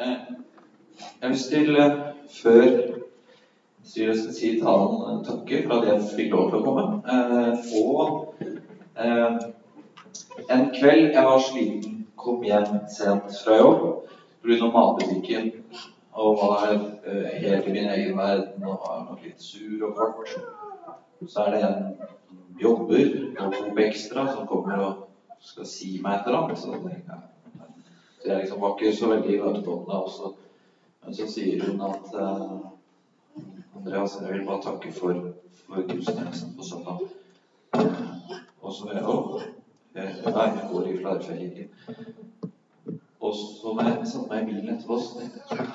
Eh, jeg vil stille, før styret skal si talen, takke for at jeg fikk lov til å komme. Eh, og eh, en kveld jeg var sliten, kom hjem sent fra jobb pga. matbutikken og var helt i min egen verden og var nok litt sur og kort. Så er det en som jobber og to ekstra som kommer og skal si meg et eller annet. Så, så jeg liksom var ikke så veldig imøtekommende også. Men så sier hun at uh, Andreas, jeg vil bare takke for, for gudstjenesten på søndag. Og så jeg òg. Nei, jeg går i Flarfjellkirken. Og så når jeg satte meg i bilen etterpå, så tenkte jeg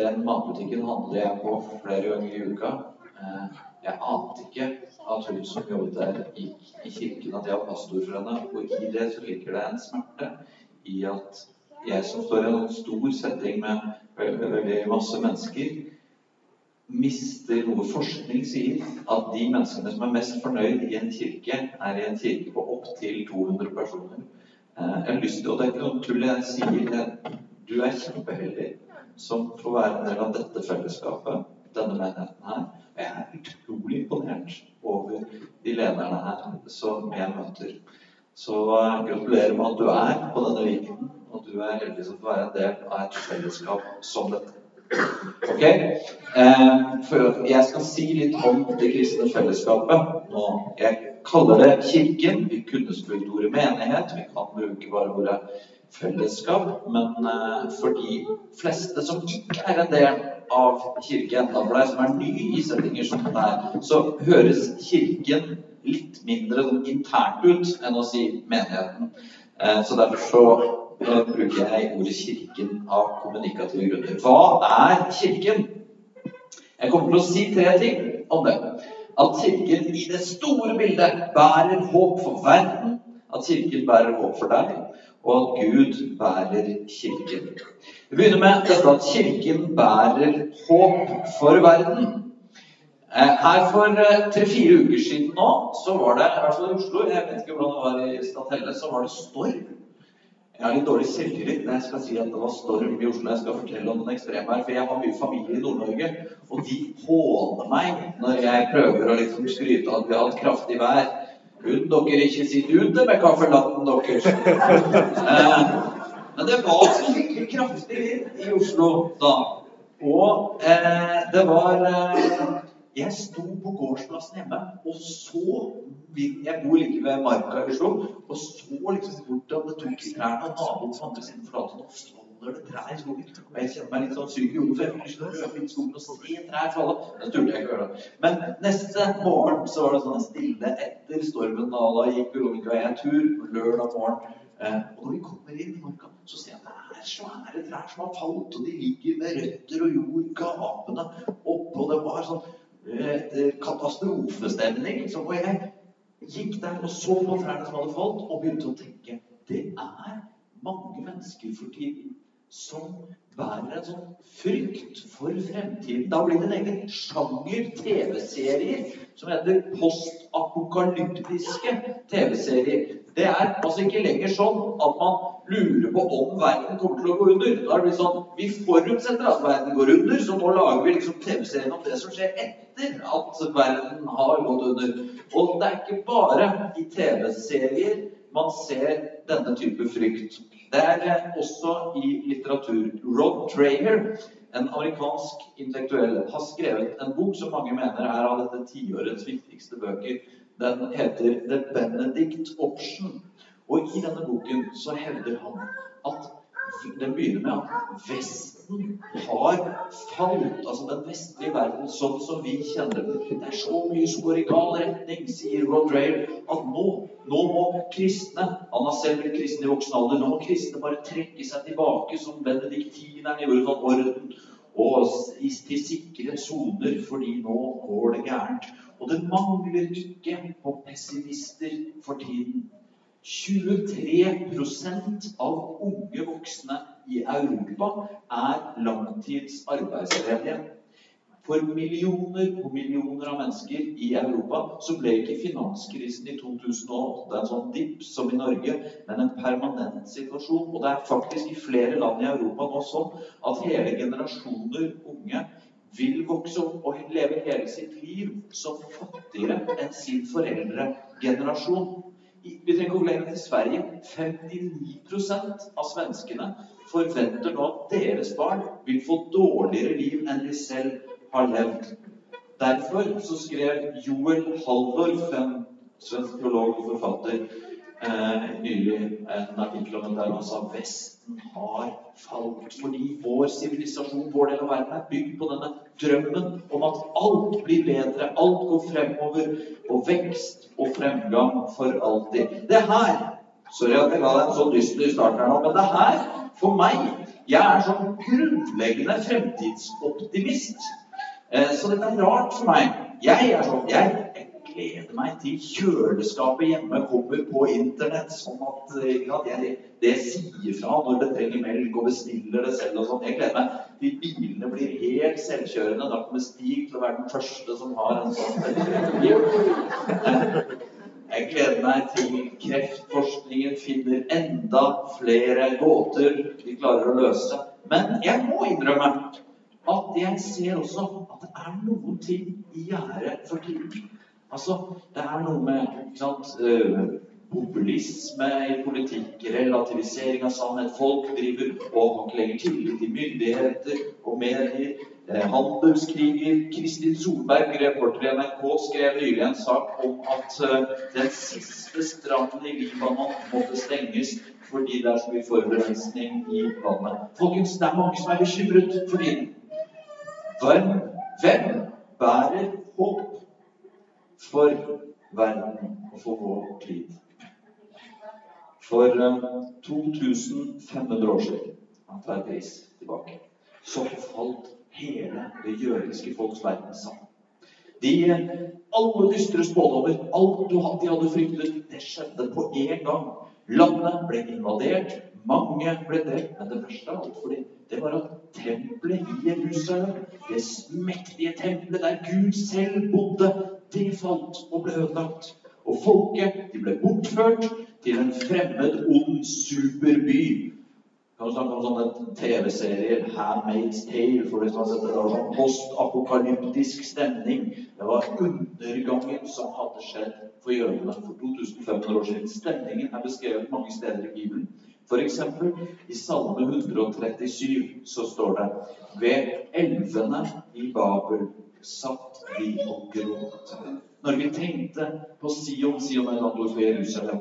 Den matbutikken handler jeg på flere ganger i uka. Eh, jeg ante ikke at hun som jobbet der, gikk i kirken, at jeg var pastor for henne. Og i det så ligger det en smerte i at jeg som står i en stor setting med veldig, masse mennesker, mister noe forskning sier at de menneskene som er mest fornøyd i en kirke, er i en kirke på opptil 200 personer. Eh, jeg har lyst til, og Det er ikke noe tull jeg sier. Du er kjempeheldig som får være en del av dette fellesskapet, denne menigheten her. Jeg er utrolig imponert over de lederne her som jeg møter. Så uh, gratulerer med at du er på denne Viken, og du er heldig som får være en del av et fellesskap som dette. Ok? Eh, jeg skal si litt om det kristne fellesskapet nå. Jeg kaller det Kirken. Vi kunne brukt ordet menighet. Vi kan bruke bare ordet fellesskap. Men eh, for de fleste som ikke er en del av Kirken, da for deg som er ny i settinger som den er, så høres Kirken litt mindre sånn internt ut enn å si menigheten. Eh, så derfor så eh, bruker jeg ordet Kirken av kommunikative grunner. Hva er Kirken? Jeg kommer til å si tre ting om det. At Kirken i det store bildet bærer håp for verden. At Kirken bærer håp for deg og at Gud bærer Kirken. Vi begynner med dette at Kirken bærer håp for verden. Eh, her for eh, tre-fire uker siden nå, så var det, i hvert fall i Oslo, jeg vet ikke hvordan det var i Statelle, så var det storm. Jeg har litt dårlig selvtillit når jeg skal si at det var storm i Oslo. Jeg skal fortelle om den ekstremvær, for jeg har mye familie i Nord-Norge, og de håner meg når jeg prøver å liksom skryte av at vi har hatt kraftig vær. Kunne dere ikke sitte ute med kaffelatten deres? Eh, men det var så skikkelig kraftig vind i Oslo da. Og eh, det var eh, Jeg sto på gårdsplassen hjemme og så Jeg bor like ved Marka i Oslo. Og så liksom hvordan det tok i trærne, naboen på andre siden fortalte nå faller det trær i skogen. Og jeg kjenner meg litt sånn syk i hodet, for jeg fikk ikke løpe inn i skogen og se trær falle. Det turte jeg ikke å gjøre. Men neste morgen så var det sånn stille etter stormen. Da, da gikk Veronica og jeg tur lørdag morgen. Eh, og når vi kommer inn i marka, så ser jeg at det er svære trær som har falt, og de ligger med røtter og jord gapende oppå. Det var sånn eh, katastrofestemning. Så og jeg gikk der og så på trærne som hadde falt, og begynte å tenke det er mange mennesker for tiden som bærer en sånn frykt for fremtiden. Da blir det en egen sjanger TV-serier som heter postapokalyptiske TV-serier. Det er altså ikke lenger sånn at man lurer på om verden kommer til å gå under. Da er det sånn Vi forutsetter at verden går under, så nå lager vi liksom TV-serien om det som skjer etter at verden har gått under. Og det er ikke bare i TV-serier man ser denne type frykt. Det er også i litteratur. Rod Dreher, en amerikansk intellektuell, har skrevet en bok som mange mener er av dette tiårets viktigste bøker. Den heter The Benedict Option. Og i denne boken så hevder han at den begynner med at Vesten har falt. Altså den vestlige verden sånn som vi kjenner den. Det er så mye som går i gal retning, sier Rod Rayer, at nå, nå må kristne Han har selv blitt kristen i voksen alder. Nå må kristne bare trekke seg tilbake som benediktinerne gjorde sånn orden. Og til sikre soner, fordi nå går det gærent. Og det mangler ikke på pessimister for tiden. 23% av unge voksne i Europa er langtidsarbeidsledige. For millioner og millioner av mennesker i Europa så ble ikke finanskrisen i 2008 en sånn dipp som i Norge, men en permanent situasjon. Og det er faktisk i flere land i Europa nå sånn at hele generasjoner unge vil vokse opp og leve hele sitt liv som fattigere enn sin foreldregenerasjon. Vi trenger ikke gå lenger til Sverige. 59% av svenskene forventer nå at deres barn vil få dårligere liv enn de selv har levd. Derfor så skrev Joel Halldorf, en svensk teolog og forfatter, eh, nylig en artikkel om dette. Han sa Vesten har falt fordi vår sivilisasjon, vår del av verden, er bygd på denne drømmen om at alt blir bedre, alt går fremover, og vekst og fremgang for alltid. Det her Sorry at jeg ga deg en så dyster start her nå, men det her, for meg Jeg er sånn grunnleggende fremtidsoptimist. Eh, så dette er rart for meg. Jeg er sånn Jeg gleder meg til kjøleskapet hjemme kommer på Internett, sånn at, at jeg, det sier fra når det trenger melk, og bestiller det selv og sånn. Jeg gleder meg til bilene blir helt selvkjørende. Da kommer Stig til å være den første som har en sånn. Jeg gleder meg til kreftforskningen finner enda flere gåter de klarer å løse. Men jeg må innrømme at jeg ser også det er noen ting i gjære for tiden. Altså, det er noe med ikke sant, uh, populisme i politikk, relativisering av sannhet. Folk driver og har ikke lenger tillit til myndigheter og medier. Eh, handelskriger. Kristin Solberg, reporter i NRK, skrev nylig en sak om at uh, den siste stranden i Libanon måtte stenges fordi det er så mye forurensning i vannet. Folkens, det er mange som er bekymret for tiden. Hvem, hvem bærer håp for verden og for vår tid. For 2500 eh, år siden, han tar et ris tilbake, så falt hele det jødiske folks verden sammen. De, alle dystre spådommer, alt de hadde fryktet, det skjedde på én gang. Landet ble invadert, mange ble drept. Men det verste av alt for dem, det var at tempelet i Jerusalem, det mektige tempelet der Gud selv bodde, det falt og ble ødelagt. Og folket de ble bortført til en fremmed, ond superby. Kan du snakke om sånne TV-serier, 'Handmaid's Tale', for de som har sett det. Det var sånn postapokalyptisk stemning. Det var undergangen som hadde skjedd for jødene for 2500 år siden. Stemningen er beskrevet mange steder i Bibelen. F.eks. i Salme 137 så står det Ved elvene i Babel satt vi og gråt. Når vi tenkte på Sion Sion er et for Jerusalem.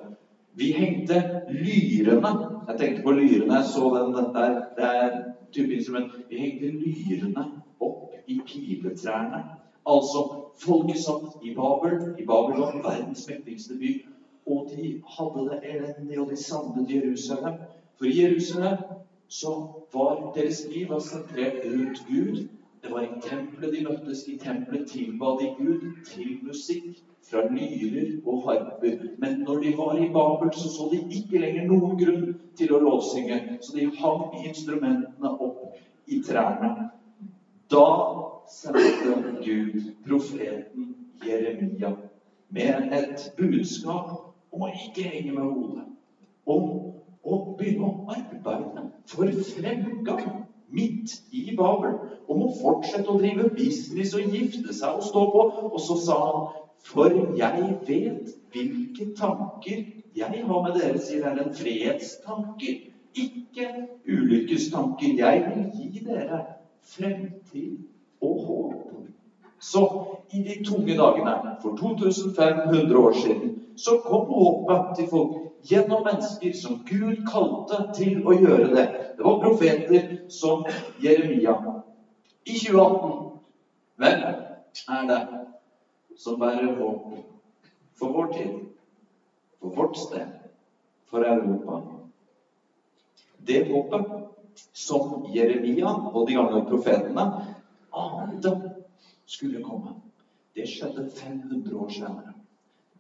Vi hengte lyrene Jeg tenkte på lyrene. Jeg så den, den der. Det er type instrument. Vi hengte lyrene opp i piletrærne. Altså, folket satt i Babel, i Babylon, verdens mektigste by, og de hadde det elendig, og de savnet Jerusalem. For i Jerusalem så var deres liv var sentrert rundt Gud. Det var i tempelet de møttes. I tempelet tilba de Gud til musikk fra lyrer og harper. Men når de var i Babel, så så de ikke lenger noen grunn til å lovsynge. Så de hang instrumentene opp i trærne. Da sendte Gud profeten Jeremia med et budskap om å ikke henge med hodet. Om å begynne å arbeide for fremgang midt i Babel. Om å fortsette å drive business og gifte seg og stå på. Og så sa han, for jeg vet hvilke tanker jeg har med dere, sier Herren. Fredstanker, ikke ulykkestanker. Jeg vil gi dere fremtid og håp. Så i de tunge dagene for 2500 år siden så kom håpet til folk gjennom mennesker som Gud kalte til å gjøre det. Det var profeter som Jeremia. I 2018 Hvem er det som bærer håp for vår tid, for vårt sted, for Europa? Det håpet som Jeremia og de gamle profetene ante skulle komme, det skjedde 500 år senere.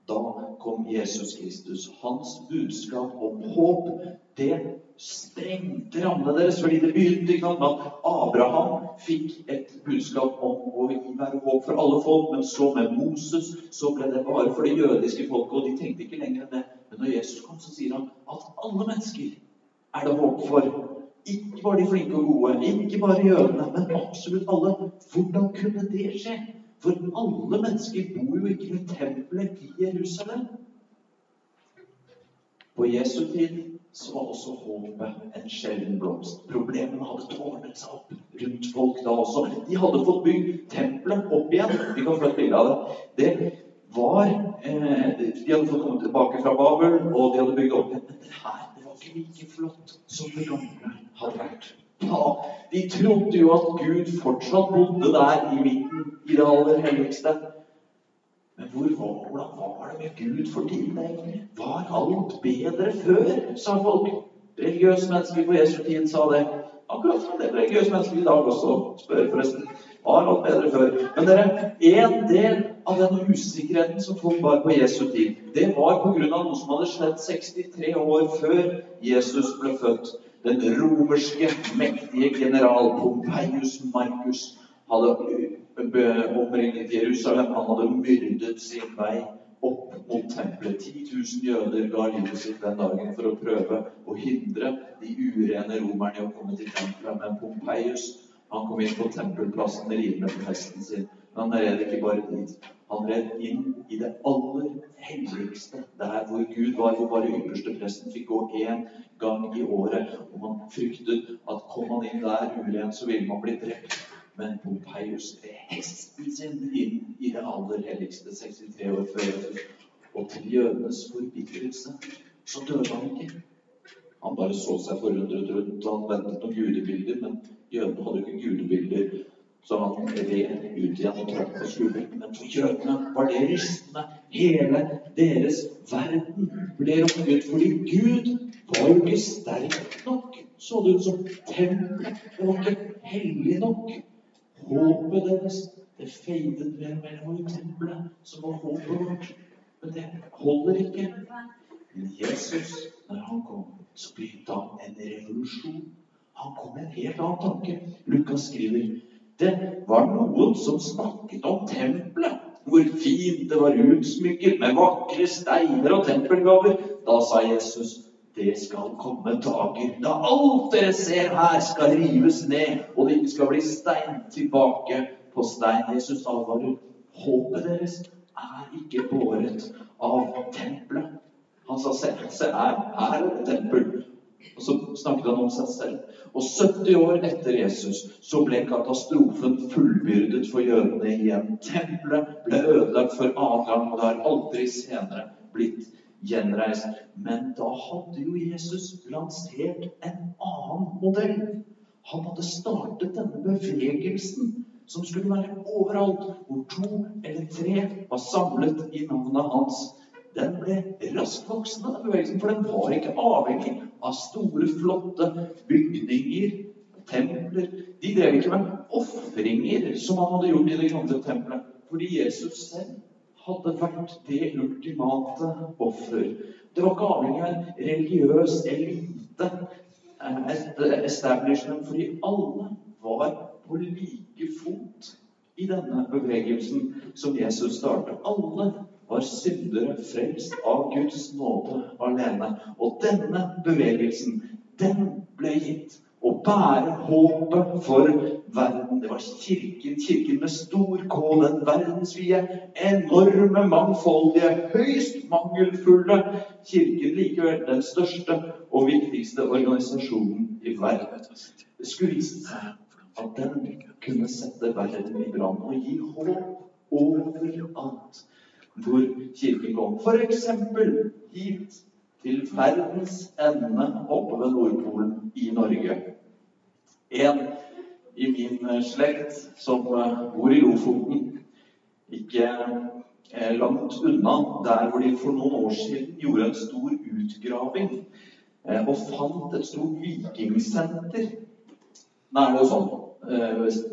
Da kom Jesus Kristus. Hans budskap om håp, det sprengte rammene deres. fordi det begynte ikke sant, med at Abraham fikk et budskap om å være håp for alle folk. Men så med Moses så ble det bare for det jødiske folket, og de tenkte ikke lenger enn det. Men når Jesus kom, så sier han at alle mennesker er det håp for. Ikke bare de flinke og gode, ikke bare jødene, men absolutt alle. Hvordan kunne det skje? For alle mennesker bor jo ikke i tempelet i Jerusalem. På Jesu tid så var også håpet en sjelden blomst. Problemene hadde tårnet seg opp rundt folk da også. De hadde fått bygd tempelet opp igjen. Vi kan få et av det. Det var eh, De hadde fått komme tilbake fra Babel, og de hadde bygd opp igjen. Men det her ikke like flott som det gamle hadde vært. Ja, De trodde jo at Gud fortsatt bodde der i midten, i det aller helligste. Men hvor var, hvordan var det med Gud for tiden egentlig? Var alt bedre før, sa folk. Religiøse mennesker på Jesu tid sa det. Akkurat som det religiøse mennesker i dag også spør, forresten. Var alt bedre før? Men dere, en del av den usikkerheten som folk var på Jesu tid, det var pga. noe som hadde skjedd 63 år før Jesus ble født. Den romerske, mektige general Pompeius Marcus hadde omringet Jerusalem. Han hadde myrdet sin vei opp mot tempelet. 10 000 jøder ga livet sitt den dagen for å prøve å hindre de urene romerne i å komme til tempelet. Men Pompeius han kom inn på tempelplassen ridende på hesten sin. Men han red ikke bare dit. Han red inn i det aller helligste, der hvor Gud var, hvor bare ypperste presten fikk gå én gang i året. Og man fryktet at kom han inn der uren, så ville man bli drept. Men Pompeius red hesten sin inn i det aller helligste 63 år før. Og til jødenes forbitrelse så døde han ikke. Han bare så seg forundret rundt, han ventet noen gudebilder, men jødene hadde jo ikke gudebilder. Så han red ut igjen og trakk på skulderen. Men for jødene var det rystende. Hele deres verden ble rokket fordi Gud var jo ikke sterk nok, så det ut som. Tempelet var ikke hellig nok. Håpet deres det feidet mer mellom tempelet, som var håpet vårt. Men det holder ikke. Men Jesus, når han kom, så begynte han en revolusjon. Han kom med en helt annen tanke. Lukas skriver det var noen som snakket om tempelet. Hvor fint det var utsmykket med vakre steiner og tempelgaver. Da sa Jesus det skal komme dager da alt dere ser her, skal rives ned, og det ikke skal bli stein tilbake på stein. Jesus advarer. Håpet deres er ikke båret av tempelet. Han sa se, se her, her er det tempel. Og så snakket han om seg selv. Og 70 år etter Jesus så ble katastrofen fullbyrdet for jødene igjen. Tempelet ble ødelagt for annen gang, og det har aldri senere blitt gjenreist. Men da hadde jo Jesus lansert en annen modell. Han hadde startet denne bevegelsen som skulle være overalt, hvor to eller tre var samlet i navnet hans. Den ble raskt voksende, den bevegelsen, for den var ikke avhengig av store, flotte bygninger, templer. De drev ikke med ofringer, som han hadde gjort i det gamle tempelet. Fordi Jesus selv hadde vært det ultimate offer. Det var ikke avhengig av en religiøs elite, et establishment, fordi alle var på like fot i denne bevegelsen som Jesus startet. Alle var syndere frelst av Guds nåde alene. Og denne bevegelsen, den ble gitt å bære håpet for verden. Det var Kirken, Kirken med stor K, den verdensvide, enorme, mangfoldige, høyst mangelfulle Kirken. Likevel den største og viktigste organisasjonen i verden. Det skulle vise seg at den kunne sette verden i brann og gi håp overalt hvor Kirken kom. F.eks. hit til verdens ende oppe ved Nordpolen i Norge. En i min eh, slekt som eh, bor i Lofoten, ikke eh, langt unna der hvor de for noen år siden gjorde en stor utgraving og fant et stort vikingsenter. Nå er det jo sånn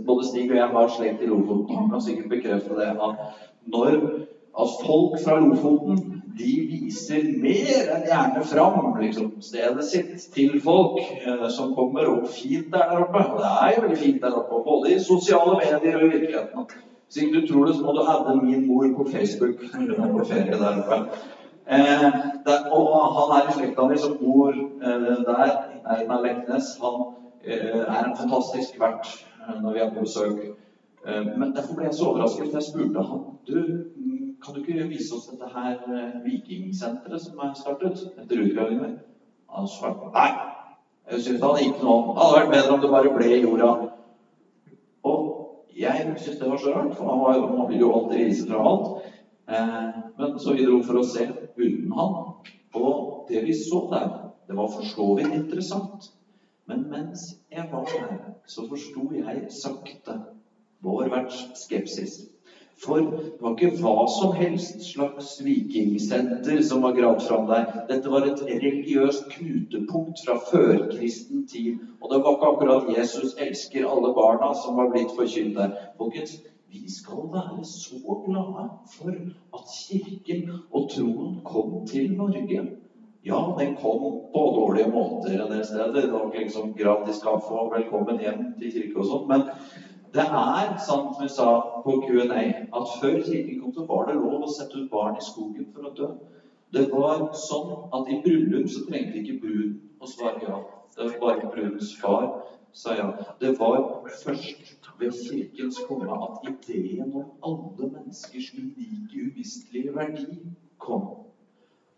Både Stig og jeg har slekt i Lofoten. Han kan sikkert bekrefte det. at når at folk fra Lofoten de viser mer enn gjerne fram liksom, stedet sitt til folk eh, som kommer opp fint der oppe. Og det er jo veldig fint der oppe, både i sosiale medier og i virkeligheten. Hvis ikke du tror det, så må du adde min mor på Facebook på ferie der oppe. Eh, der, og han er i slekta mi som bor eh, der Einar Leknes. Han eh, er en fantastisk vert eh, når vi er på besøk. Eh, men derfor ble jeg så overrasket da jeg spurte han du, kan du ikke vise oss dette her eh, vikingsenteret som er startet etter utgravingene? Han svarte nei. Jeg syntes han ikke noe om. Det hadde vært bedre om det bare ble i jorda. Og jeg syntes det var så rart, for han, var, han ville jo alltid vise fra alt. Eh, men så vi dro for å se uten han. Og det vi så der, det var for så vidt interessant. Men mens jeg var der, så forsto jeg sakte vår verts skepsis. For det var ikke hva som helst slags vikingsenter som var gravd fram der. Dette var et religiøst knutepunkt fra førkristen tid. Og det var ikke akkurat 'Jesus elsker alle barna' som var blitt forkynt der. Folkens, vi skal være så glade for at Kirken og troen kom til Norge. Ja, den kom på dårlige måter en del steder. Det var liksom gratis kaffe og velkommen hjem til kirke og sånn. Det er sant som vi sa på Q&A, at før kirken kom, så var det lov å sette ut barn i skogen for å dø. Det var sånn at i bryllup så trengte ikke bruden å svare ja. Det var bare brudens far sa ja. Det var først ved kirkens komme at ideen om alle menneskers unike, umistelige verdi kom.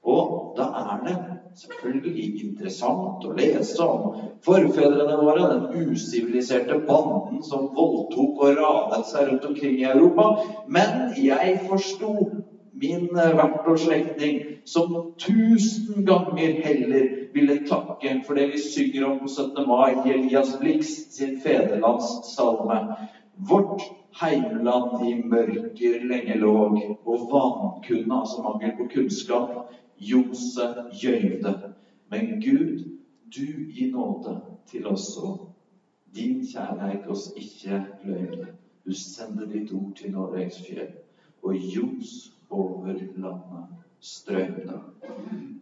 Og da er det selvfølgelig interessant å lese om forfedrene våre, den usiviliserte banden som voldtok og ranet seg rundt omkring i Europa. Men jeg forsto min vert og slektning som tusen ganger heller ville takke for det vi synger om på 17. mai i Elias Blix sin fedrelandssalme. Vårt heimland i mørker lenge låg, og vankunna, altså mangel på kunnskap, Jose gjøyde. Men Gud, du gi nåde til oss òg. Din kjærleik oss ikke løyvde. Du sender ditt ord til Norges fjell, og ljos over landet strømde.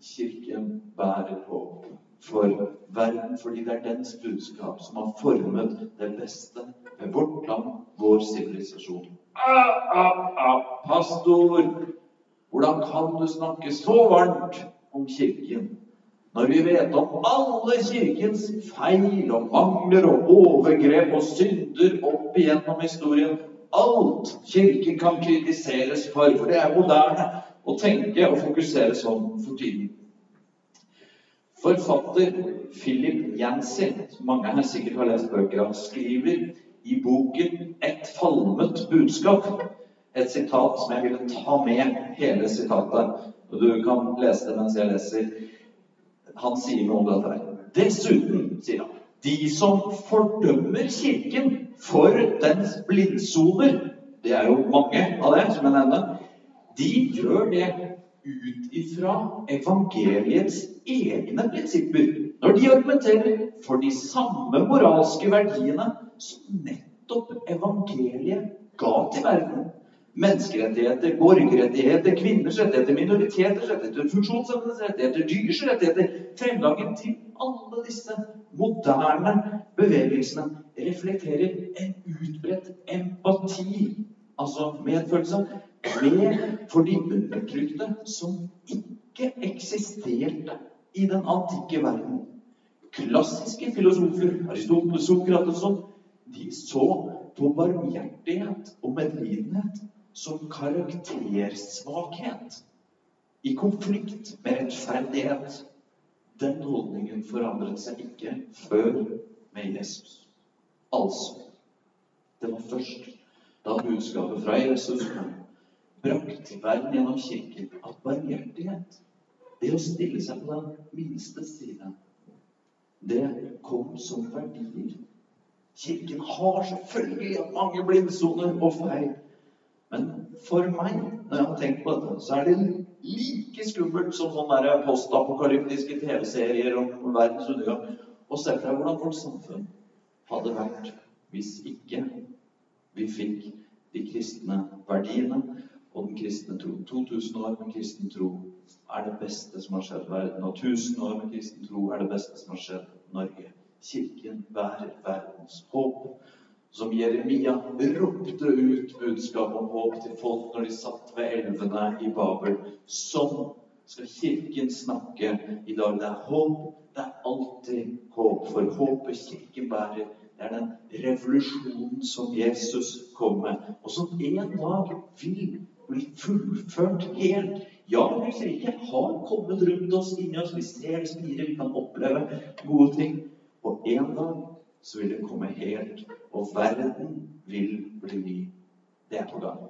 Kirken bærer håp for verden, fordi det er dens budskap som har formet det beste med vårt land, vår sivilisasjon. Ah, ah, ah, pastor! Hvordan kan du snakke så varmt om Kirken når vi vet om alle Kirkens feil og mangler og overgrep og synder opp igjennom historien? Alt Kirken kan kritiseres for, for det er moderne å tenke og fokusere sånn for tiden. Forfatter Philip Yancey, som mange her sikkert har lest bøker av, skriver i boken 'Et falmet budskap' et sitat som jeg ville ta med hele sitatet. Og du kan lese det mens jeg leser. Han sier noe om dette her. Dessuten, sier han, de som fordømmer Kirken for dens blindsoner Det er jo mange av det, som jeg nevner. De gjør det ut ifra evangeliets egne prinsipper. Når de argumenterer for de samme moralske verdiene som nettopp evangeliet ga til verden. Menneskerettigheter, borgerrettigheter, kvinners rettigheter, minoriteters rettigheter, funksjonshemmedes rettigheter, dyrs rettigheter Fremgangen til alle disse moderne bevegelsene reflekterer en utbredt empati, altså medfølelse, med for de undertrykte som ikke eksisterte i den antikke verden. Klassiske filosofer, Aristoteles, Sokrates og sånn, de så på barmhjertighet og medlidenhet som karaktersvakhet i konflikt med rettferdighet. Den holdningen forandret seg ikke før med Jesus. Altså Det var først da budskapet fra Jesus brakt til verden gjennom Kirken, at barmhjertighet, det å stille seg på den minste side, det kom som verdier. Kirken har selvfølgelig mange blindsoner og feil. Men for meg, når jeg har tenkt på dette, så er det like skummelt som sånne postapokalyptiske TV-serier om verdens undergang Og se for deg hvordan vårt samfunn hadde vært hvis ikke vi fikk de kristne verdiene og den kristne tro. 2000 år med kristen tro er det beste som har skjedd verden. Og 1000 år med kristen tro er det beste som har skjedd Norge. Kirken bærer verdens håp. Som Jeremia ropte ut budskap om håp til folk når de satt ved elvene i Babel. Sånn skal Kirken snakke i dag. Det er håp. Det er alltid håp. For håpet Kirken bærer, det er den revolusjonen som Jesus kom med, og som en dag vil bli fullført helt. Ja, Guds rike har kommet rundt oss, inni oss. Vi ser spirer, vi kan oppleve gode ting. Og en dag så vil det komme helt, og verden vil bli. Det er på gang.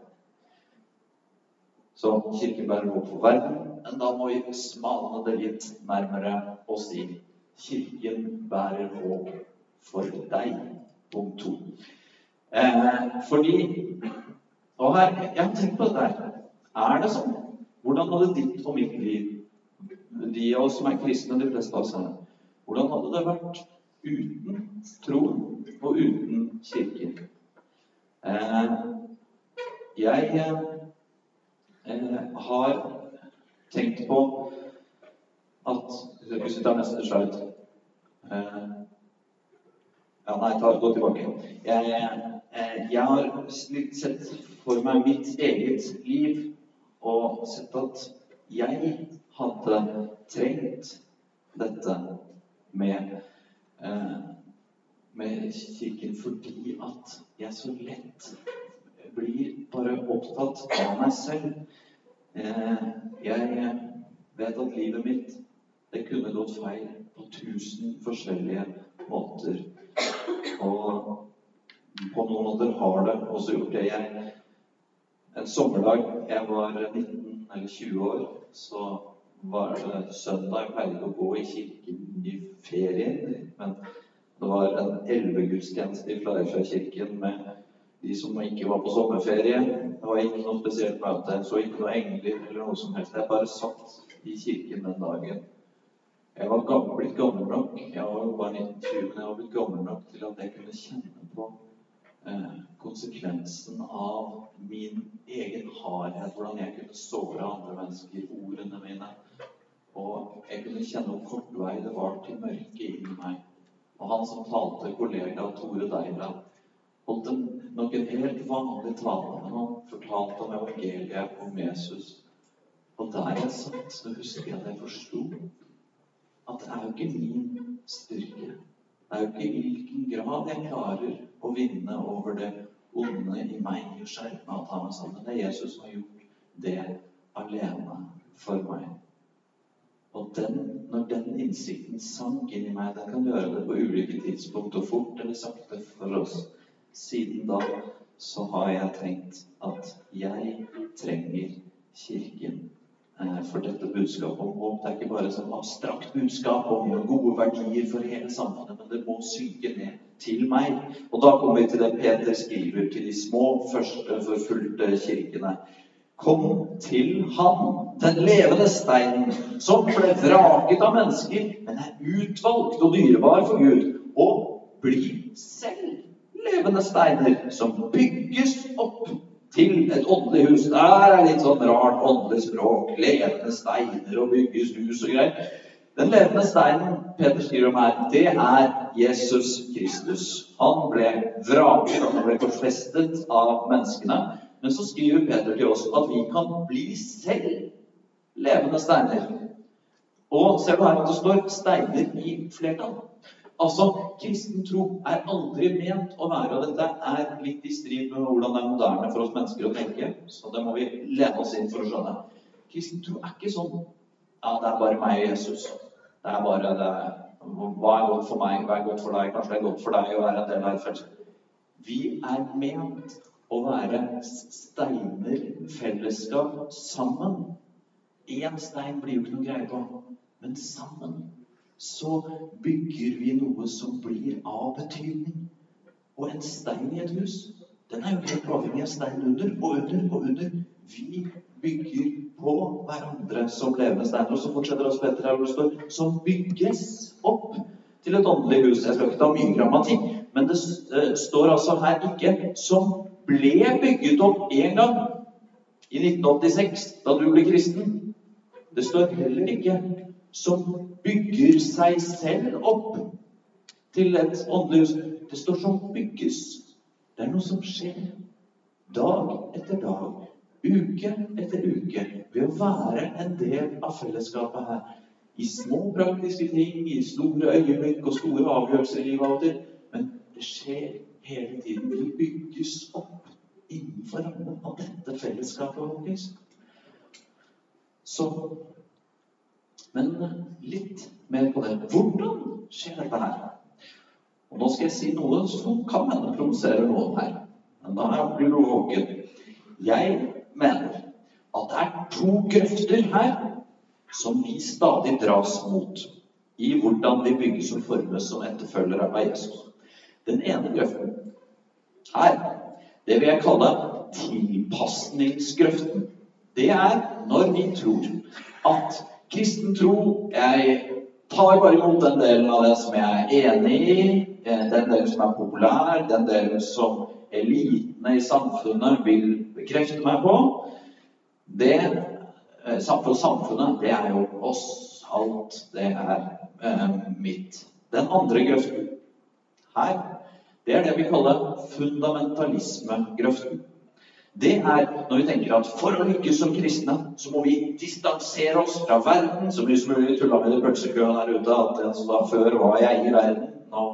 Så Kirken bærer håp for verden, men da må vi smalne det litt nærmere og si Kirken bærer håp for deg. Punkt to. Eh, fordi Og her, jeg har tenkt på dette her. Er det sånn? Hvordan hadde ditt og mitt liv, de av oss som er kristne, de fleste av oss her, hvordan hadde det vært uten tro og uten kirke. Eh, jeg eh, har tenkt på at Hvis vi tar neste slide eh, ja, nei, ta, gå tilbake. Jeg, jeg har sett for meg mitt eget liv og sett at jeg hadde trengt dette med, med Kirken fordi at jeg så lett blir bare opptatt av meg selv. Eh, jeg vet at livet mitt det kunne gått feil på tusen forskjellige måter. Og på noen måter har det også gjort det. Jeg, en sommerdag jeg var 19 eller 20 år, så var det søndag. Pleide å gå i kirken i ferien, men det var en elvegudstjeneste i Flarøyfjordkirken med de som ikke var på sommerferie. Det var ikke noe spesielt møte. Så ikke noe engler eller noe som helst. Jeg bare satt i kirken den dagen. Jeg var gammel, blitt gammel nok jeg var bare 1920, men jeg var blitt gammel nok til at jeg kunne kjenne på eh, konsekvensen av min egen hardhet. Hvordan jeg kunne såre andre mennesker, ordene mine. Og jeg kunne kjenne hvor kort vei det var til mørket inni meg. Og han som talte, kollega Tore Deila, holdt en, nok en helt vanlig tale, men han fortalte om evangeliet om Jesus. Og der jeg satt, så husker jeg at jeg forsto at det er jo ikke min styrke. Det er jo ikke i hvilken grad jeg klarer å vinne over det onde i meg og skjerpe meg og ta meg sammen. Det er Jesus som har gjort det alene for meg. Og den, når den innsikten sank inn i meg Den kan gjøre det på ulike tidspunkt og fort eller sakte for oss. Siden da så har jeg tenkt at jeg trenger Kirken for dette budskapet om håp. Det er ikke bare et sånn abstrakt budskap om gode verdier for hele samfunnet, men det må synke ned til meg. Og da kommer vi til det Peter skriver til de små, første forfulgte kirkene. Kom til Han, den levende steinen, som ble vraket av mennesker, men er utvalgt og dyrebar for Gud, og bli selv levende steiner som bygges opp til et åndelig hus. Der er litt sånn rart åndelig språk. Levende steiner og bygges hus og greier. Den levende steinen Peter skriver om her, det er Jesus Kristus. Han ble vraket, han ble forfestet av menneskene. Men så skriver Peter til oss at vi kan bli selv levende steiner. Og ser du her at det står 'steiner' i flertall? Altså, kristen tro er aldri ment å være Og dette er litt i strid med hvordan det er moderne for oss mennesker å tenke. Så det må vi lene oss inn for å skjønne. Kristen tro er ikke sånn Ja, det er bare meg og Jesus. Det er bare det Hva er godt for meg? Hva er godt for deg? Kanskje det er godt for deg å være en del av et fellesskap. Vi er ment å være steiner, fellesskap, sammen. Én stein blir jo ikke noe greie på, men sammen så bygger vi noe som blir av betydning. Og en stein i et hus, den er jo helt avhengig av stein under og under og under. Vi bygger på hverandre som levende steiner. Og så fortsetter oss Petter her hvor det står som bygges opp til et åndelig hus. Jeg skal ikke ta mye grammatikk, men det står altså her ikke 'som ble bygget opp en gang'. i 1986, da du ble kristen. Det står heller ikke 'som bygger seg selv opp til et åndelig hus'. Det står 'som bygges'. Det er noe som skjer dag etter dag, uke etter uke, ved å være en del av fellesskapet her. I små praktiske ting, i store øyeblikk og store avgjørelser i livet av og til. Men det skjer hele tiden. Vi bygges opp innenfor rammen av dette fellesskapet. Så Men litt mer på det. Hvordan skjer dette her? Og Nå skal jeg si noe som kan hende provoserer noen her. Men da blir du våken. Jeg mener at det er to grøfter her som vi stadig dras mot i hvordan vi bygges og formes som etterfølgere av Jesus. Den ene grøften her, det vil jeg kalle tilpasningsgrøften. Det er når vi tror at kristen tro Jeg tar bare imot den delen av det som jeg er enig i, den delen som er populær, den delen som elitene i samfunnet vil bekrefte meg på. Det for samfunnet, det er jo oss. Alt det er eh, mitt. Den andre grøften her, det er det vi kaller fundamentalismegrøften. Det er når vi tenker at for å lykkes som kristne, så må vi distansere oss fra verden. Så mye som mulig tulla med de pølsekøene der ute at som da før var jeg i verden. Nå.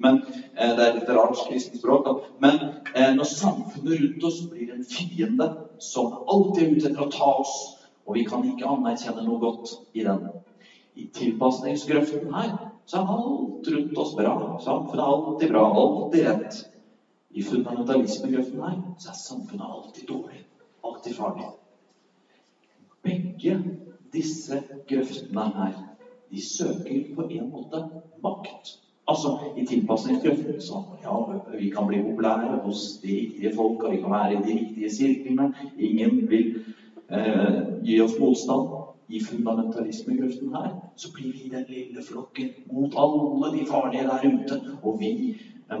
Men eh, Det er litt rart kristent språk. Men eh, når samfunnet rundt oss blir en fiende som alltid er ute etter å ta oss, og vi kan ikke anerkjenne noe godt i den. I tilpasningsgrøften her så er alt rundt oss bra. Samfunnet er alltid bra, alltid rett. I fundamentalismegrøften her så er samfunnet alltid dårlig, alltid farlig. Begge disse grøftene her, de søker på en måte makt. Altså, I tilpasningsgrøften så ja, vi kan bli populære hos de riktige folk, og vi kan være i de riktige sirklene. Ingen vil eh, gi oss motstand i fundamentalismegrøften her, så blir vi den lille flokken mot alle de farlige der ute. Og vi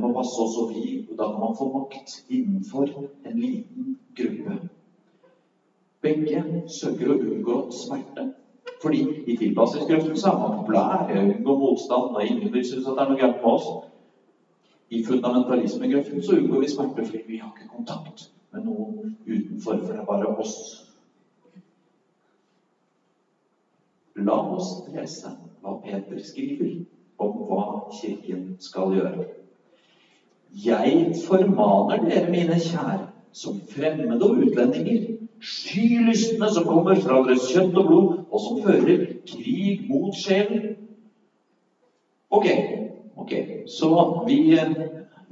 må passe oss, og vi Da kan man få makt innenfor en liten gruppe. Begge søker å unngå smerte. Fordi i tilpasningsgrøften så er man populær, unngår motstand, og ingen vil synes at det er noe gærent med oss. I fundamentalismegrøften så unngår vi smerte fordi vi har ikke kontakt med noen utenfor, for det er bare oss La oss lese hva Peter skriver om hva Kirken skal gjøre. Jeg formaner dere, mine kjære, som fremmede og utlendinger, skylystne som kommer fra deres kjøtt og blod, og som fører krig mot sjelen. Ok, ok, så vi,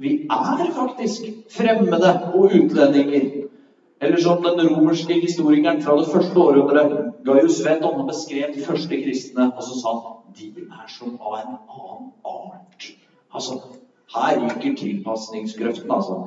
vi er faktisk fremmede og utlendinger. Eller som den romerske historikeren fra det første århundret, Gaius Veton, har beskrev de første kristne, og så sa han de er som av en annen art. Altså, her ryker tilpasningsgrøften, altså.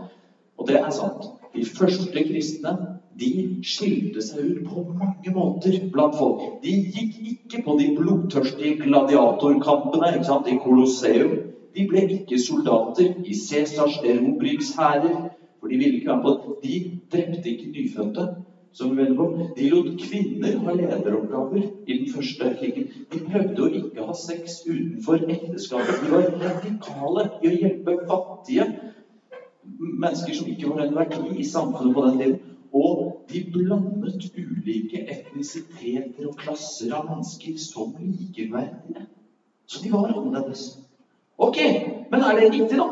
Og det er sant. De første kristne de skilte seg ut på mange måter blant folk. De gikk ikke på de blodtørstige gladiatorkampene ikke sant, i Colosseum. De ble ikke soldater i Cæsars erobringshærer. For de ville ikke være på. De drepte ikke nyfødte. som vi på. De lot kvinner ha lederoppgaver i den første krigen. De prøvde å ikke ha sex utenfor ekteskapet. De var radikale i å hjelpe fattige mennesker som ikke var en verdi i samfunnet på den tiden. Og de blandet ulike etnisiteter og klasser av mennesker som likeverdige. Så de var annerledes. Ok, men er det riktig, da?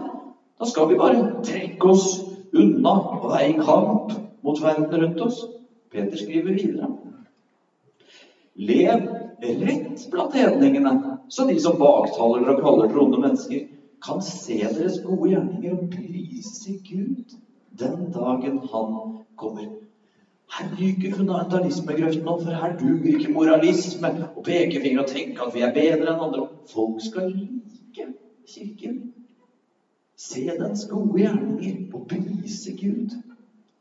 Da skal vi bare trekke oss unna og være i kamp mot verden rundt oss. Peter skriver videre. Lev rett blant hedningene, så de som baktaler og kaller troende mennesker, kan se deres gode gjerninger og prise Gud den dagen Han kommer. Her ryker fundamentalismegrøften opp, for her duger ikke moralisme og pekefinger og tenke at vi er bedre enn andre. Folk skal like Kirken. Se dens gode gjerninger og prise Gud.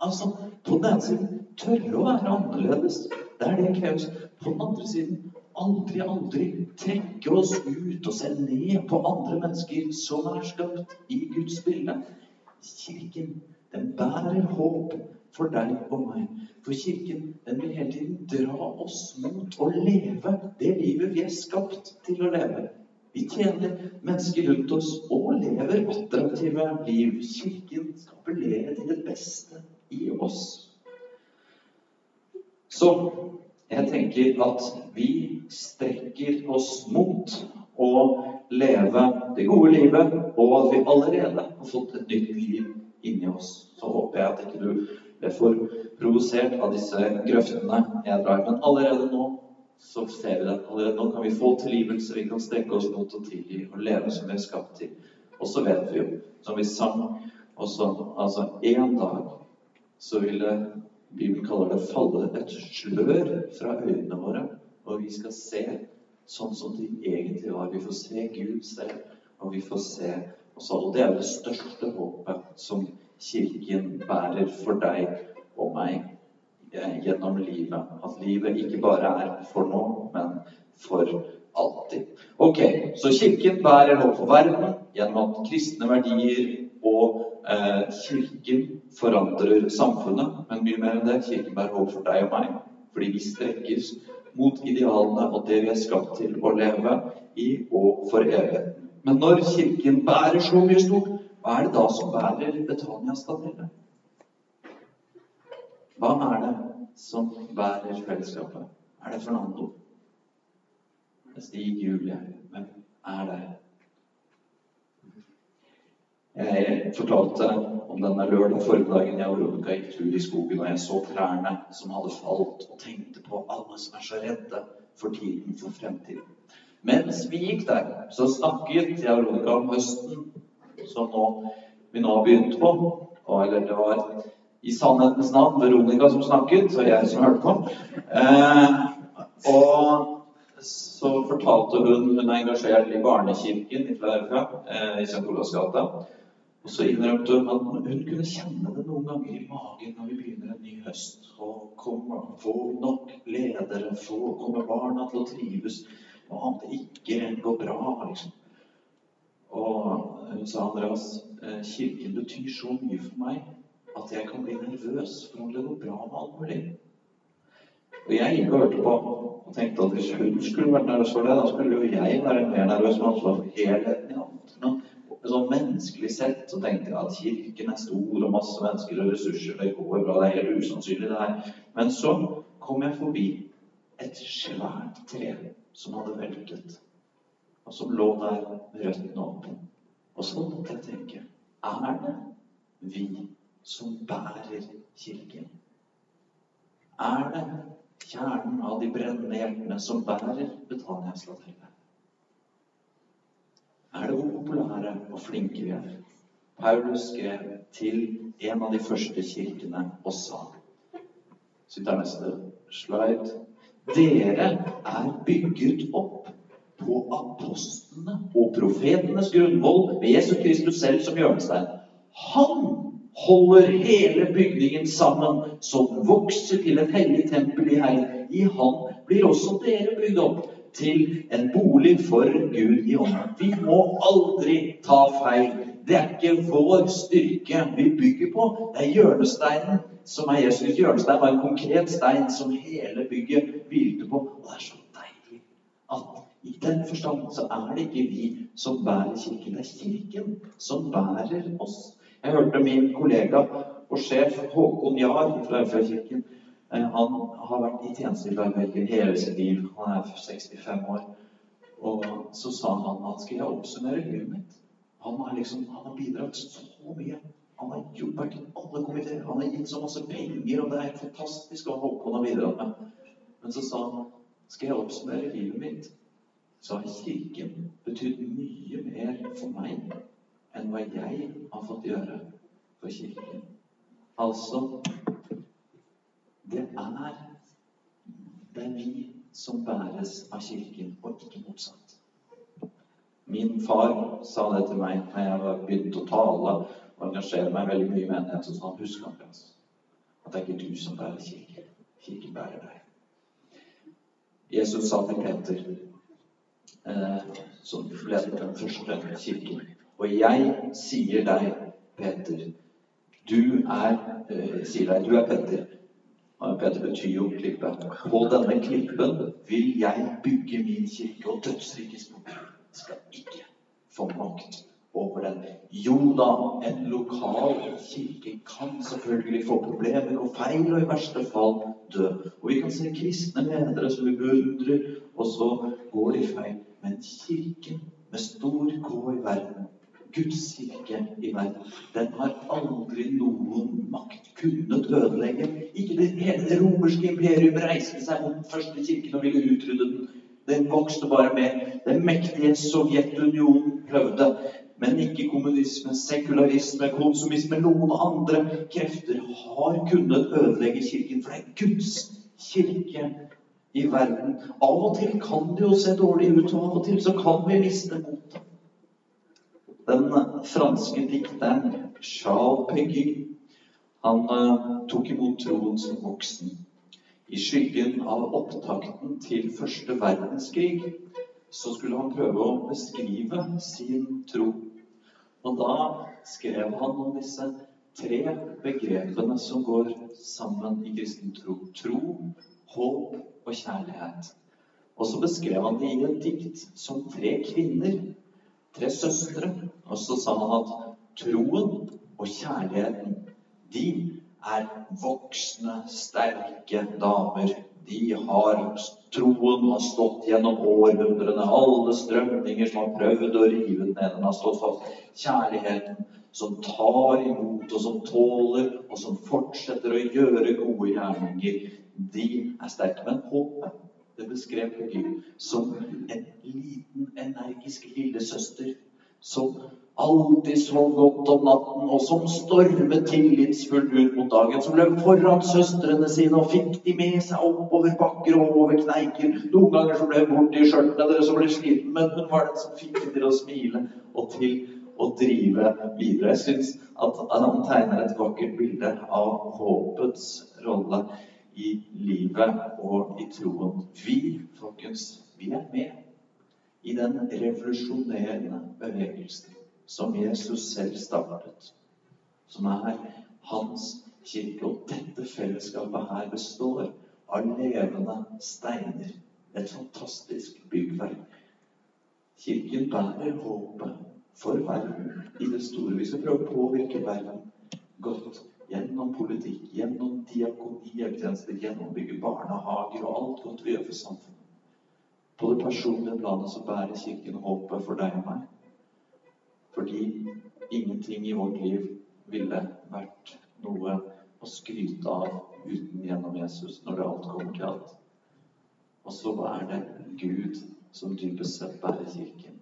Altså, på den ene siden tørre å være annerledes Det er det kreves. På den andre siden aldri, aldri trekke oss ut og se ned på andre mennesker som er skapt i Guds bilde. Kirken, den bærer håp for deg og meg. For Kirken den vil hele tiden dra oss mot å leve det livet vi er skapt til å leve. Vi tjener mennesker rundt oss og lever attraktive liv. Kirken skal appellere til det beste i oss. Så jeg tenker at vi strekker oss mot å leve det gode livet, og at vi allerede har fått et nytt liv inni oss. Så håper jeg at ikke du ble for provosert av disse grøftene jeg drar. Men allerede nå så ser vi at Allerede nå kan vi få tilgivelse. Vi kan strekke oss mot å tilgi og leve som vi er skapt til. Og så vet vi jo, som vi sang også, altså en dag så vil det Bibelen kaller det falle et slør fra øynene våre, og vi skal se sånn som de egentlig var. Vi får se Gud selv, og vi får se oss alle. Det er det største håpet som Kirken bærer for deg og meg gjennom livet. At livet ikke bare er for nå, men for alltid. Ok, Så Kirken bærer nå for verden gjennom at kristne verdier og eh, Kirken forandrer samfunnet. Men mye mer enn det. Kirken bærer håp for deg og meg. Fordi vi strekkes mot idealene og det vi er skapt til å leve i og for evig. Men når Kirken bærer så mye stort, hva er det da som bærer Betania-stadellet? Hva er det som bærer fellesskapet? Er det Fernando? Stig Julie? Hvem er det? Jeg fortalte om denne lørdag formiddagen jeg og Veronica gikk tur i skogen, og jeg så trærne som hadde falt, og tenkte på alle som er så redde for tiden, for fremtiden. Mens vi gikk der, så snakket jeg og Veronica om høsten som nå, vi nå har begynt på. Og, eller det var i sannhetens navn Veronica som snakket, og jeg som hørte på. Eh, og så fortalte hun Hun er engasjert i barnekirken i Flerfra, eh, i St. Olavs gate. Og så innrømte hun at hun kunne kjenne det noen ganger i magen når vi begynner en ny høst. Og kommer, få nok ledere, få, kommer barna til å trives. Og om det ikke går bra, liksom. Og hun sa Andreas, eh, kirken betyr så mye for meg at jeg kan bli nervøs for om det går bra med alt mulig. Og jeg gikk og hørte på og tenkte at hvis hun skulle vært nervøs for det, da skulle jo jeg være mer nervøs med ansvar for helheten i alt. Men sånn menneskelig sett så tenkte jeg at kirken er stor og masse mennesker og ressurser. Det går bra, det er helt usannsynlig, det her. Men så kom jeg forbi et svært tre som hadde veltet og som lå der med røttene åpne. Og så måtte jeg tenke er det vi som bærer Kirken? Er det kjernen av de brennende hjertene som bærer Betaniaslatellet? Er det hvor populære og flinke vi er? Paulus skrev til en av de første kirkene og sa der neste slide. Dere er bygget opp på apostlene og profetenes grunnvoll med Jesus Kristus selv som hjørnestein. Han holder hele bygningen sammen, så vokser til et hellig tempel i Herren. I Han blir også dere bygd opp til en bolig for Gud i ånden. Vi må aldri ta feil. Det er ikke vår styrke vi bygger på. Det er hjørnesteinen som er Jesus. Hjørnestein var en konkret stein som hele bygget hvilte på. Og det er så deilig at i den forstand så er det ikke vi som bærer Kirken. Det er Kirken som bærer oss. Jeg hørte min kollega og sjef Håkon Jahr fra Øyfjellkirken. Eh, han har vært i tjeneste i Bergen hele sitt liv. Han er 65 år. Og så sa han at skal jeg oppsummere livet mitt Han har, liksom, han har bidratt så mye. Han har vært i alle komiteer. Han har gitt så masse penger, og det er fantastisk hva Håkon har bidratt med. Men så sa han skal jeg oppsummere livet mitt så har Kirken betydd mye mer for meg enn hva jeg har fått gjøre for Kirken. Altså Det er det er vi som bæres av Kirken, og ikke motsatt. Min far sa det til meg da jeg begynte å tale og engasjere meg veldig mye i menighet. Så han husker at det er ikke du som bærer Kirken. Kirken bærer deg. Jesus sa til Peter eh, som leder den første kirken. Og jeg sier deg, Peter, Du er eh, sier deg, du er Petter. Og Peter betyr jo klippe. På denne klippen vil jeg bygge min kirke, og dødsrikets bok skal ikke få makt over den. Jo da, en lokal kirke kan selvfølgelig få problemer og feil, og i verste fall dø. Og vi kan se kristne ledere som vi beundrer, og så går de feil. Men kirken med stor K i verden Guds kirke i verden, den har aldri noen makt kunnet ødelegge. Ikke det hele romerske imperium reiste seg mot den første kirken og ville utrydde den. Den vokste bare med. Den mektige Sovjetunionen prøvde. Men ikke kommunisme, sekularisme, konsumisme, noen andre krefter har kunnet ødelegge Kirken. For det er Guds kirke i verden. Av og til kan det jo se dårlig ut, og av og til så kan vi miste motet. Den franske dikteren Charles Peggy han uh, tok imot troen som voksen. I skyggen av opptakten til første verdenskrig så skulle han prøve å beskrive sin tro. Og da skrev han om disse tre begrepene som går sammen i kristen tro. Tro, håp og kjærlighet. Og så beskrev han det i et dikt som tre kvinner tre søstre. Og så sa han at troen og kjærligheten, de er voksne, sterke damer. De har troen har stått gjennom århundrene. Alle strømninger som har prøvd å rive den ned, den har stått fast. Kjærligheten som tar imot, og som tåler, og som fortsetter å gjøre gode gjerninger, de er sterke. Men håpet det beskrev Gud som en liten, energisk lillesøster som alltid sov godt om natten, og som stormet tillitsfullt ut mot dagen. Som løp foran søstrene sine og fikk de med seg oppover bakker og over kneiker. Noen ganger så ble hun borti skjørtene deres og ble sliten, men hun var den som fikk dem til å smile og til å drive videre. Jeg syns at han tegner et vakkert bilde av håpets rolle i livet og i troen. Vi, folkens, vi er med i den revolusjonerende bevegelsen som Jesus selv startet, som er hans kirke. Og dette fellesskapet her består av levende steiner. Et fantastisk byggverk. Kirken bærer håpet for verden i det store. Vi skal prøve å påvirke verden godt Gjennom politikk, gjennom diakonihjelptjenester, gjennom å bygge barnehager og alt godt vi gjør for samfunnet. På det personlige planet så bærer Kirken håpet for deg og meg. Fordi ingenting i vårt liv ville vært noe å skryte av uten gjennom Jesus når det alt kommer til alt. Og så er det Gud som dypest sett bærer Kirken.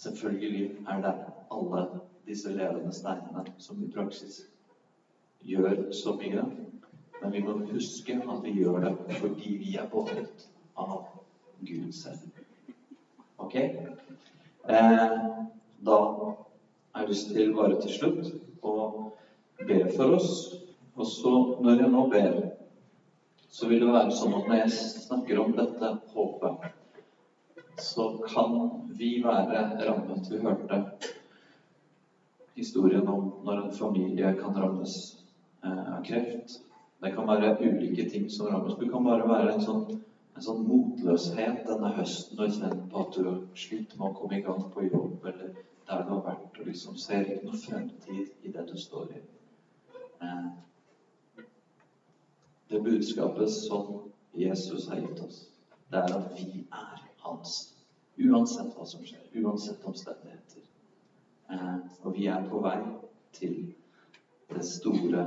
Selvfølgelig er det alle disse levende steinene som i praksis gjør så mye. Men vi må huske at vi gjør det fordi vi er båret av Gud selv. Ok? Eh, da har jeg lyst til bare til slutt å be for oss. Og så, når jeg nå ber, så vil det være sånn at når jeg snakker om dette håpet, så kan vi være rammet. Vi hørte historien om når en familie kan rammes eh, av kreft. Det kan være ulike ting som rammes. Det kan bare være en sånn, en sånn motløshet denne høsten og kjenne på at du har med å komme i gang på jobb, eller der du har vært, og liksom ser ikke noe fremtid i det du står i. Eh, det budskapet som Jesus har gitt oss, det er at vi er hans. Uansett hva som skjer, uansett omstendigheter. Eh, og vi er på vei til store,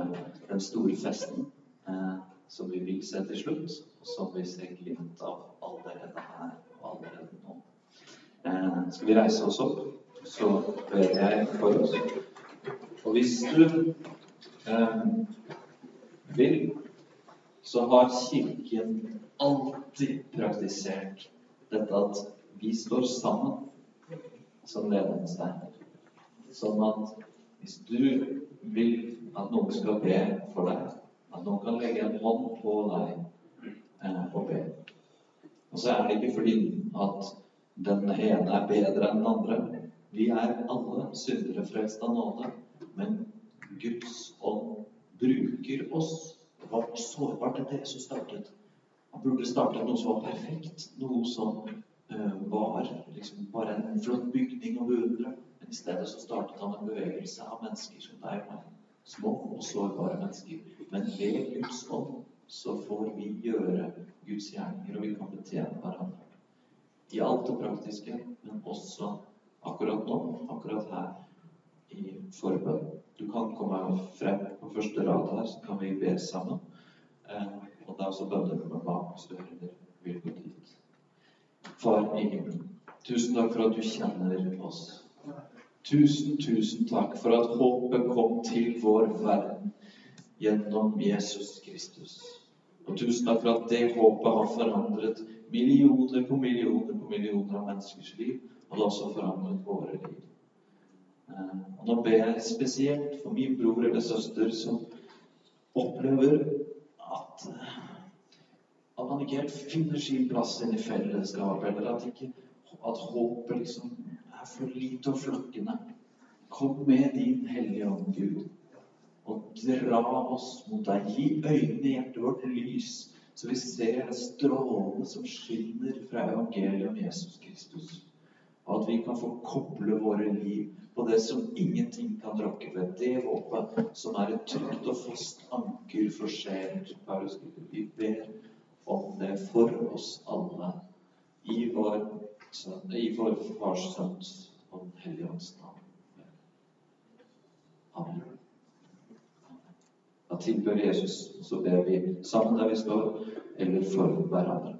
den store festen eh, som vi vil se til slutt, og som vi ser glimt av allerede her og allerede nå. Eh, skal vi reise oss opp, så ber jeg for oss. Og hvis du vil, så har Kirken alltid praktisert dette at vi står sammen som ledende steiner. Sånn at hvis du vil at noen skal be for deg, at noen kan legge en hånd på deg eh, og be Og så er det ikke fordi at den ene er bedre enn den andre. Vi er alle syndere frelst av nåde. Men Guds ånd bruker oss. Det var sårbart at Jesus startet. Han burde startet noe som var perfekt, noe som uh, var liksom bare en flott bygning å beundre. Men i stedet så startet han en bevegelse av mennesker som deg og meg. Små og sårbare mennesker. Men ved Guds ånd så får vi gjøre Guds gjerninger, og vi kan betjene hverandre. I alt det praktiske, men også akkurat nå, akkurat her i forbønn. Du kan komme frem på første rad her, så kan vi be sammen. Eh, og det er også bønnerommet bak hvis du heller vil gå dit. Far i himmelen, tusen takk for at du kjenner oss. Tusen, tusen takk for at håpet kom til vår verden gjennom Jesus Kristus. Og tusen takk for at det håpet har forandret millioner på millioner på millioner av menneskers liv. Og det har også forandret våre liv. Eh, og nå ber jeg spesielt for min bror eller søster som opplever at, at man ikke helt finner sin plass inn i fellesskapet, eller at, ikke, at håpet liksom for lite og flokkene. Kom med din Hellige Ånd, Gud, og dra oss mot deg. Gi øynene i hjertet vårt lys, så vi ser det strålende som skinner fra evangeliet om Jesus Kristus. Og at vi kan få koble våre liv på det som ingenting kan rokke ved. Det håpet som er et trygt og fast anker for sjelen. Vi ber om det for oss alle i vår, i vår Fars Sønns og Helligånds navn. Amen. Da tilbør Jesus, så ber vi sammen der vi står, eller for hverandre.